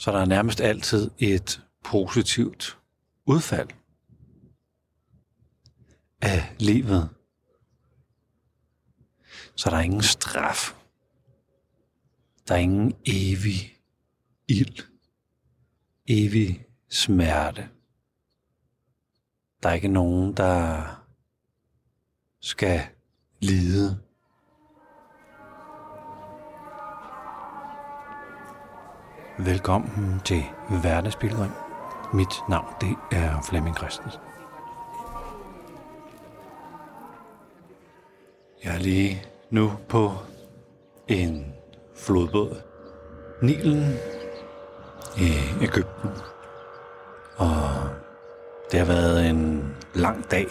Så der er nærmest altid et positivt udfald af livet. Så der er ingen straf. Der er ingen evig ild. Evig smerte. Der er ikke nogen, der skal lide. Velkommen til Hverdagsbilledring. Mit navn det er Flemming Christensen. Jeg er lige nu på en flodbåd. Nilen i Ægypten. Og det har været en lang dag.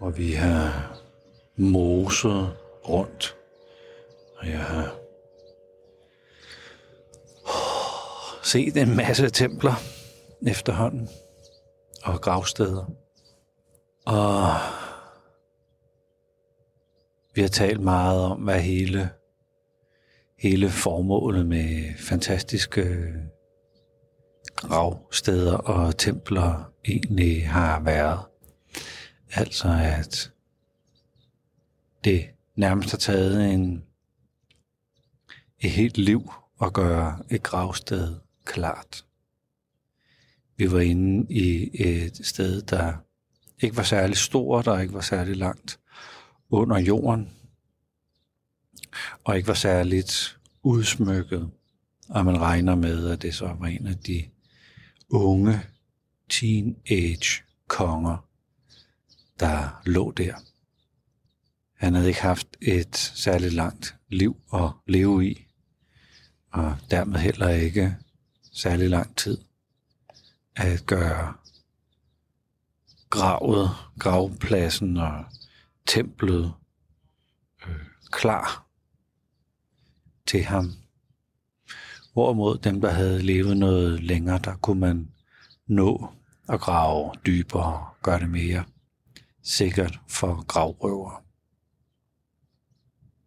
Og vi har moset rundt. Og jeg har set en masse templer efterhånden. Og gravsteder. Og vi har talt meget om, hvad hele, hele formålet med fantastiske gravsteder og templer egentlig har været. Altså at det nærmest har taget en, et helt liv at gøre et gravsted klart. Vi var inde i et sted, der ikke var særlig stort, der ikke var særlig langt under jorden, og ikke var særligt udsmykket. Og man regner med, at det så var en af de unge teenage konger, der lå der. Han havde ikke haft et særligt langt liv at leve i, og dermed heller ikke særlig lang tid at gøre gravet, gravpladsen og templet øh, klar til ham. Hvorimod dem, der havde levet noget længere, der kunne man nå at grave dybere, gøre det mere sikkert for gravrøver.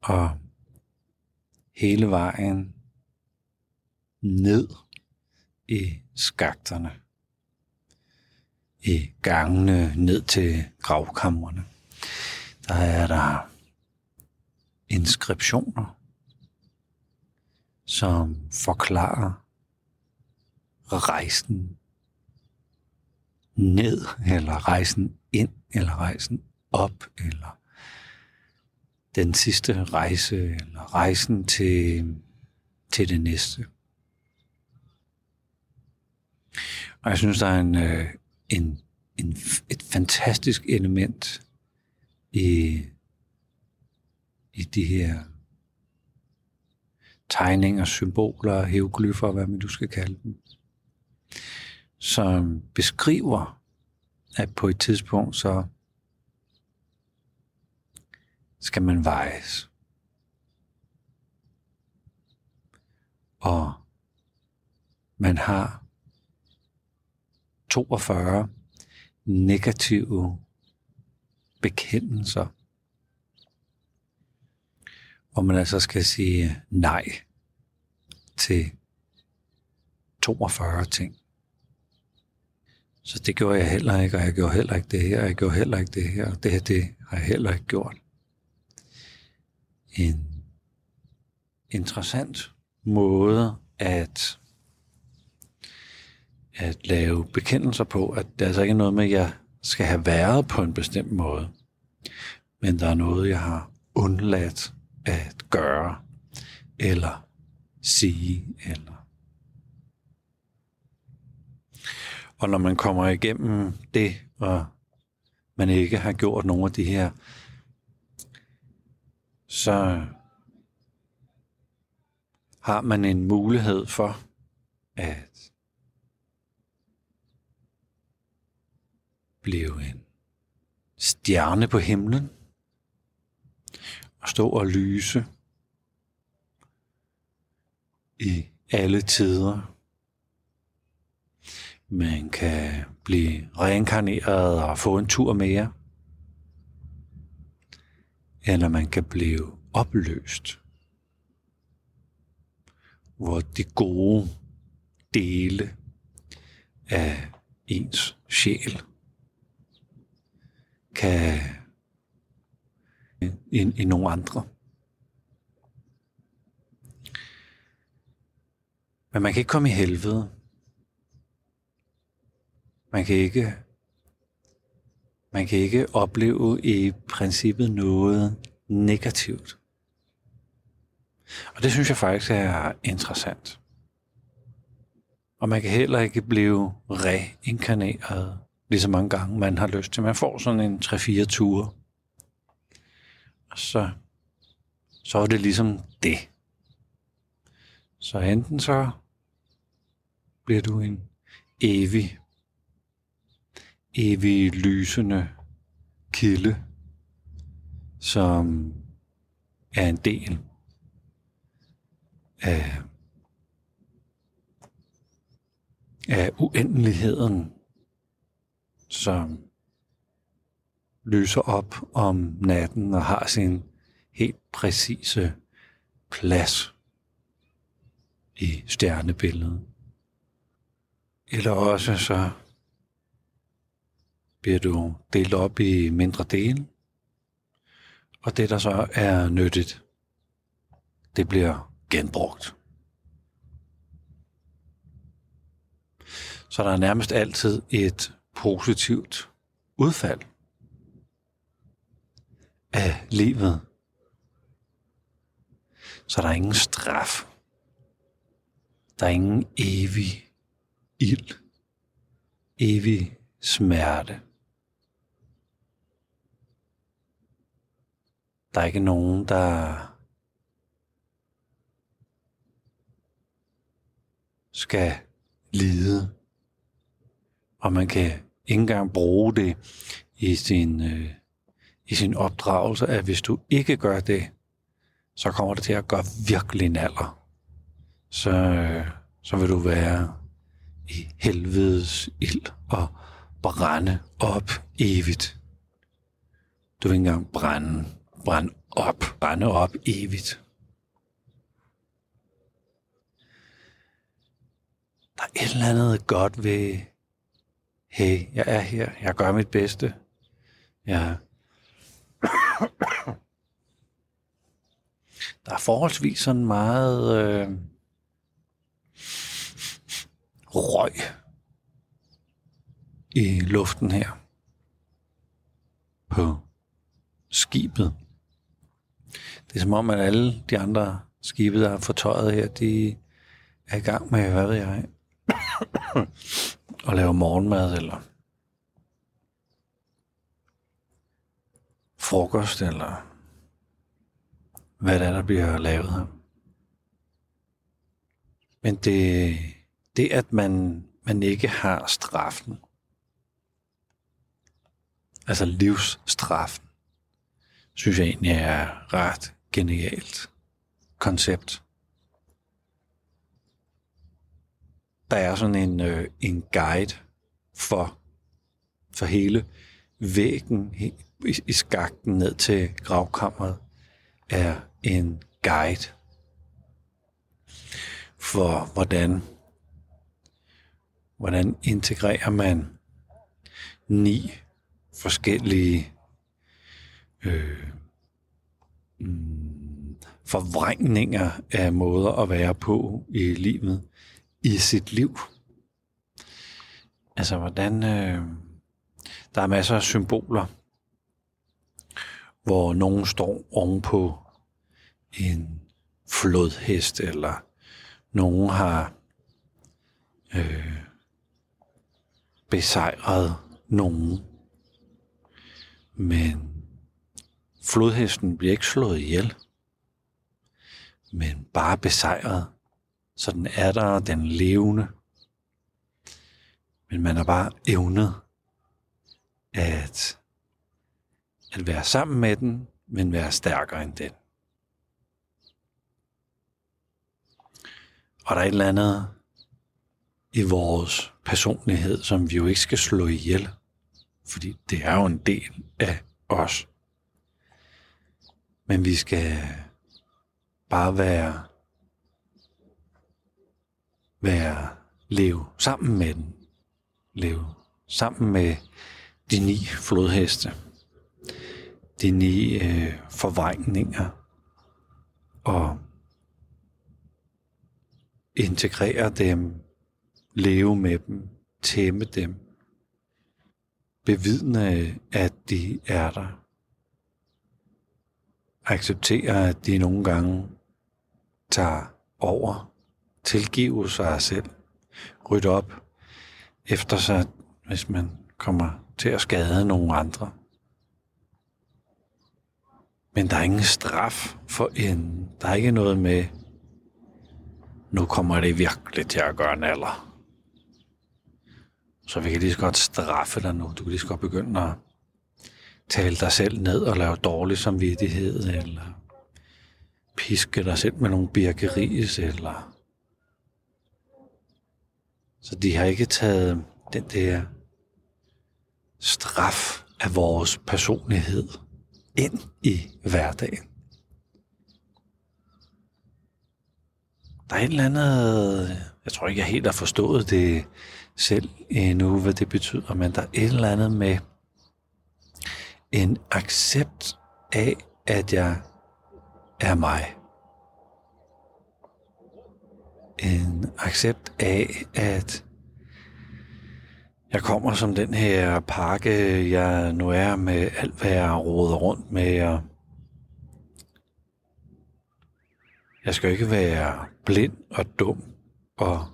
Og hele vejen ned i skakterne, i gangene ned til gravkammerne, der er der inskriptioner, som forklarer rejsen ned, eller rejsen ind, eller rejsen op, eller den sidste rejse, eller rejsen til, til det næste. Og jeg synes, der er en, øh, en, en, et fantastisk element i, i de her tegninger, symboler, hieroglyffer, hvad man du skal kalde dem, som beskriver, at på et tidspunkt så skal man vejes. Og man har 42 negative bekendelser, hvor man altså skal sige nej til 42 ting. Så det gjorde jeg heller ikke, og jeg gjorde heller ikke det her, og jeg gjorde heller ikke det her, og det her, det har jeg heller ikke gjort. En interessant måde at, at lave bekendelser på, at det altså ikke er noget med, at jeg skal have været på en bestemt måde, men der er noget, jeg har undladt at gøre, eller sige, eller. Og når man kommer igennem det, og man ikke har gjort nogen af de her, så har man en mulighed for at blev en stjerne på himlen og stå og lyse i alle tider. Man kan blive reinkarneret og få en tur mere. Eller man kan blive opløst. hvor de gode dele af ens sjæl kan end, end nogle andre. Men man kan ikke komme i helvede. Man kan ikke man kan ikke opleve i princippet noget negativt. Og det synes jeg faktisk er interessant. Og man kan heller ikke blive reinkarneret lige så mange gange, man har lyst til. Man får sådan en 3-4 ture. Og så, så er det ligesom det. Så enten så bliver du en evig, evig lysende kilde, som er en del af, af uendeligheden, som lyser op om natten og har sin helt præcise plads i stjernebilledet. Eller også så bliver du delt op i mindre dele, og det der så er nyttigt, det bliver genbrugt. Så der er nærmest altid et positivt udfald af livet. Så der er ingen straf. Der er ingen evig ild. Evig smerte. Der er ikke nogen, der skal lide. Og man kan ikke engang bruge det i sin, øh, i sin opdragelse, at hvis du ikke gør det, så kommer det til at gøre virkelig naller. Så, øh, så vil du være i helvedes ild og brænde op evigt. Du vil ikke engang brænde, brænde op, brænde op evigt. Der er et eller andet godt ved, hey, jeg er her, jeg gør mit bedste. Jeg der er forholdsvis sådan meget øh, røg i luften her på skibet. Det er som om, at alle de andre skibe, der er fortøjet her, de er i gang med, hvad ved jeg, og lave morgenmad eller frokost eller hvad det er, der bliver lavet her. Men det, det at man, man ikke har straffen, altså livsstraffen, synes jeg egentlig er ret genialt koncept. Der er sådan en, øh, en guide for, for hele væggen i, i skakten ned til gravkammeret er en guide for hvordan hvordan integrerer man ni forskellige øh, mm, forvrængninger af måder at være på i livet, i sit liv. Altså, hvordan... Øh, der er masser af symboler, hvor nogen står ovenpå en flodhest, eller nogen har øh, besejret nogen. Men flodhesten bliver ikke slået ihjel, men bare besejret. Så den er der, den levende. Men man har bare evnet at, at være sammen med den, men være stærkere end den. Og der er et eller andet i vores personlighed, som vi jo ikke skal slå ihjel, fordi det er jo en del af os. Men vi skal bare være være leve sammen med den. Leve sammen med de ni flodheste. De ni øh, forvejninger. Og integrere dem, leve med dem, tæmme dem, bevidne, at de er der. Acceptere, at de nogle gange tager over, tilgive sig selv, rydde op efter sig, hvis man kommer til at skade nogen andre. Men der er ingen straf for en. Der er ikke noget med, nu kommer det virkelig til at gøre en alder. Så vi kan lige så godt straffe dig nu. Du kan lige så godt begynde at tale dig selv ned og lave dårlig samvittighed, eller piske dig selv med nogle birkeris, eller... Så de har ikke taget den der straf af vores personlighed ind i hverdagen. Der er et eller andet, jeg tror ikke, jeg helt har forstået det selv endnu, hvad det betyder, men der er et eller andet med en accept af, at jeg er mig. En accept af, at jeg kommer som den her pakke, jeg nu er med alt, hvad jeg råder rundt med. Og jeg skal ikke være blind og dum og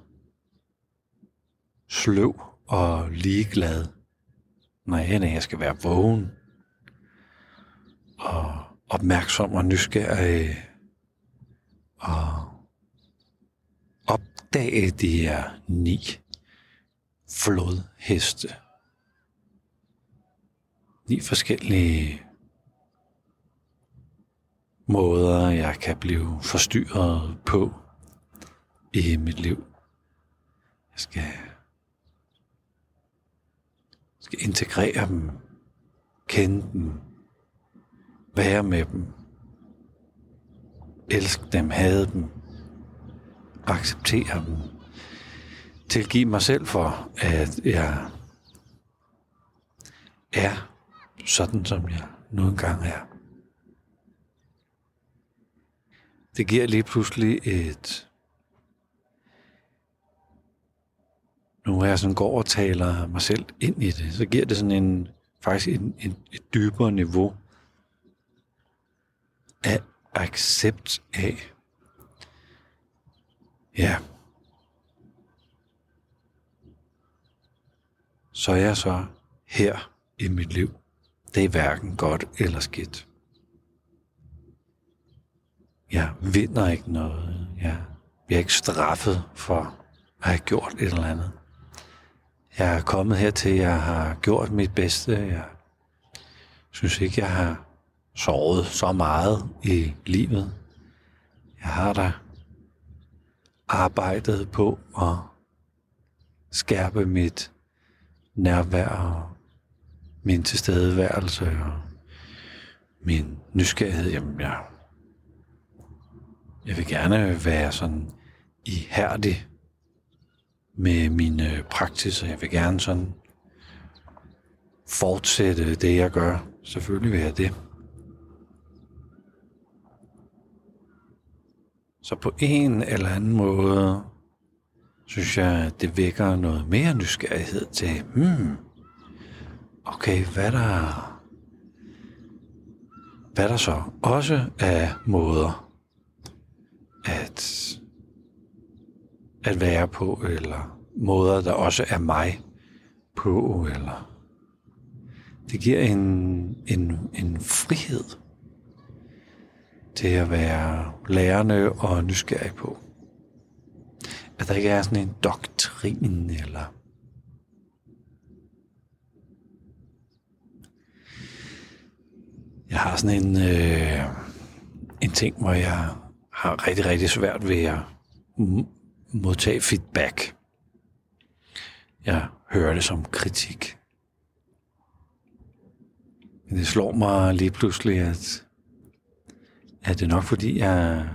sløv og ligeglad. Nej, nej, jeg skal være vågen og opmærksom og nysgerrig og opdage de her ni flodheste. Ni forskellige måder, jeg kan blive forstyrret på i mit liv. Jeg skal, skal integrere dem, kende dem, være med dem, elske dem, have dem, acceptere dem, tilgive mig selv for, at jeg er sådan, som jeg nu engang er. Det giver lige pludselig et... Nu er jeg sådan går og taler mig selv ind i det, så giver det sådan en, faktisk en, en, et dybere niveau af accept af, ja, så er jeg så her i mit liv. Det er hverken godt eller skidt. Jeg vinder ikke noget. Jeg bliver ikke straffet for at have gjort et eller andet. Jeg er kommet hertil, jeg har gjort mit bedste. Jeg synes ikke, jeg har sovet så meget i livet. Jeg har da arbejdet på at skærpe mit nærvær og min tilstedeværelse og min nysgerrighed. Jamen, jeg, jeg vil gerne være sådan ihærdig med mine og Jeg vil gerne sådan fortsætte det, jeg gør. Selvfølgelig vil jeg det. Så på en eller anden måde, synes jeg, det vækker noget mere nysgerrighed til, hmm, okay, hvad der, hvad der så også er måder at, at være på, eller måder, der også er mig på, eller det giver en, en, en frihed til at være lærende og nysgerrig på. At der ikke er sådan en doktrin eller Jeg har sådan en, øh, en ting, hvor jeg har rigtig, rigtig svært ved at modtage feedback. Jeg hører det som kritik. Men det slår mig lige pludselig, at Ja, det nok fordi, jeg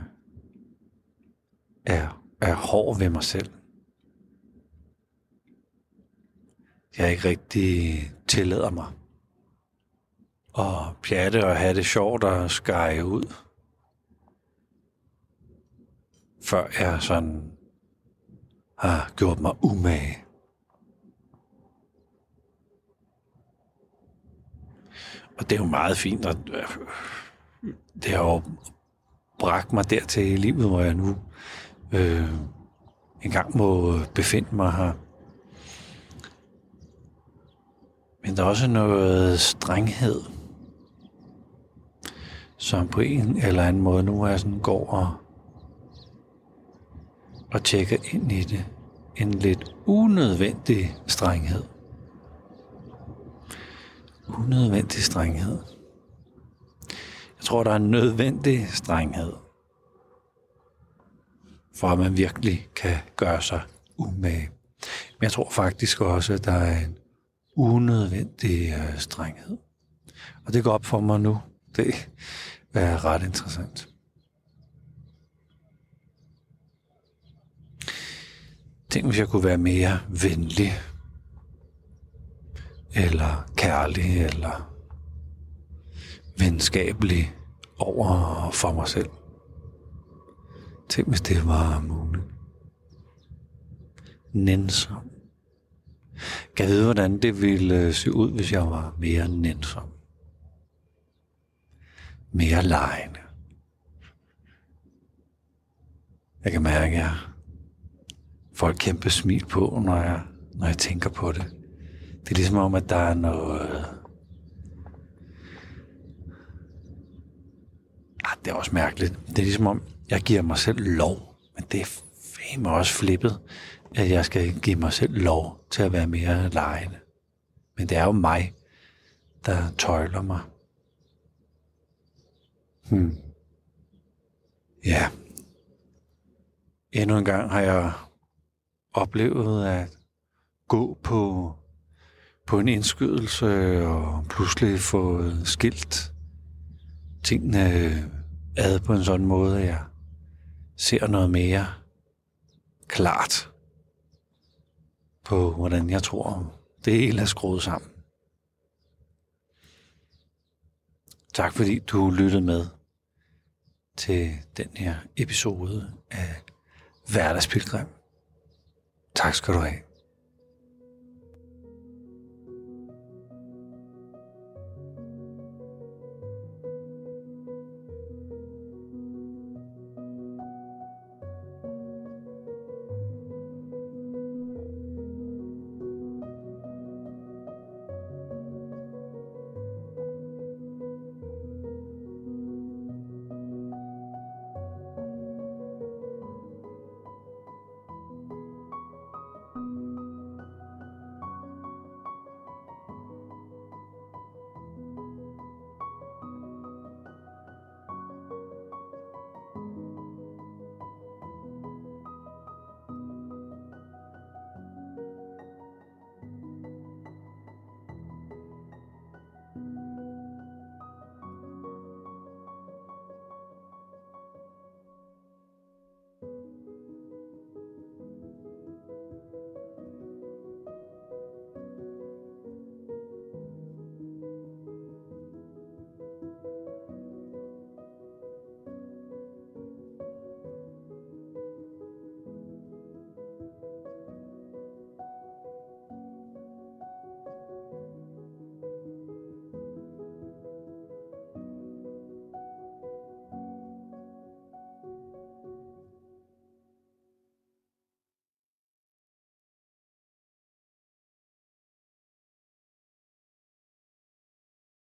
er, er hård ved mig selv. Jeg ikke rigtig tillader mig at pjatte og have det sjovt og skære ud, før jeg sådan har gjort mig umage. Og det er jo meget fint, at det har jo bragt mig dertil i livet, hvor jeg nu øh, engang må befinde mig her. Men der er også noget strenghed, som på en eller anden måde nu er sådan går og, og tjekker ind i det. En lidt unødvendig strenghed. Unødvendig strenghed. Jeg tror, der er en nødvendig strenghed, for at man virkelig kan gøre sig umage. Men jeg tror faktisk også, at der er en unødvendig øh, strenghed. Og det går op for mig nu. Det er ret interessant. Tænk, hvis jeg kunne være mere venlig, eller kærlig, eller venskabelig over for mig selv. Tænk, hvis det var muligt. Nænsom. Kan jeg vide, hvordan det ville øh, se ud, hvis jeg var mere nænsom? Mere lejende. Jeg kan mærke, at jeg får et kæmpe smil på, når jeg, når jeg tænker på det. Det er ligesom om, at der er noget... det er også mærkeligt. Det er ligesom om, jeg giver mig selv lov. Men det er fandme også flippet, at jeg skal give mig selv lov til at være mere lejende. Men det er jo mig, der tøjler mig. Hmm. Ja. Endnu en gang har jeg oplevet at gå på, på en indskydelse og pludselig få skilt tingene ad på en sådan måde, at jeg ser noget mere klart på, hvordan jeg tror, det hele er skruet sammen. Tak fordi du lyttede med til den her episode af Hverdagspilgrim. Tak skal du have.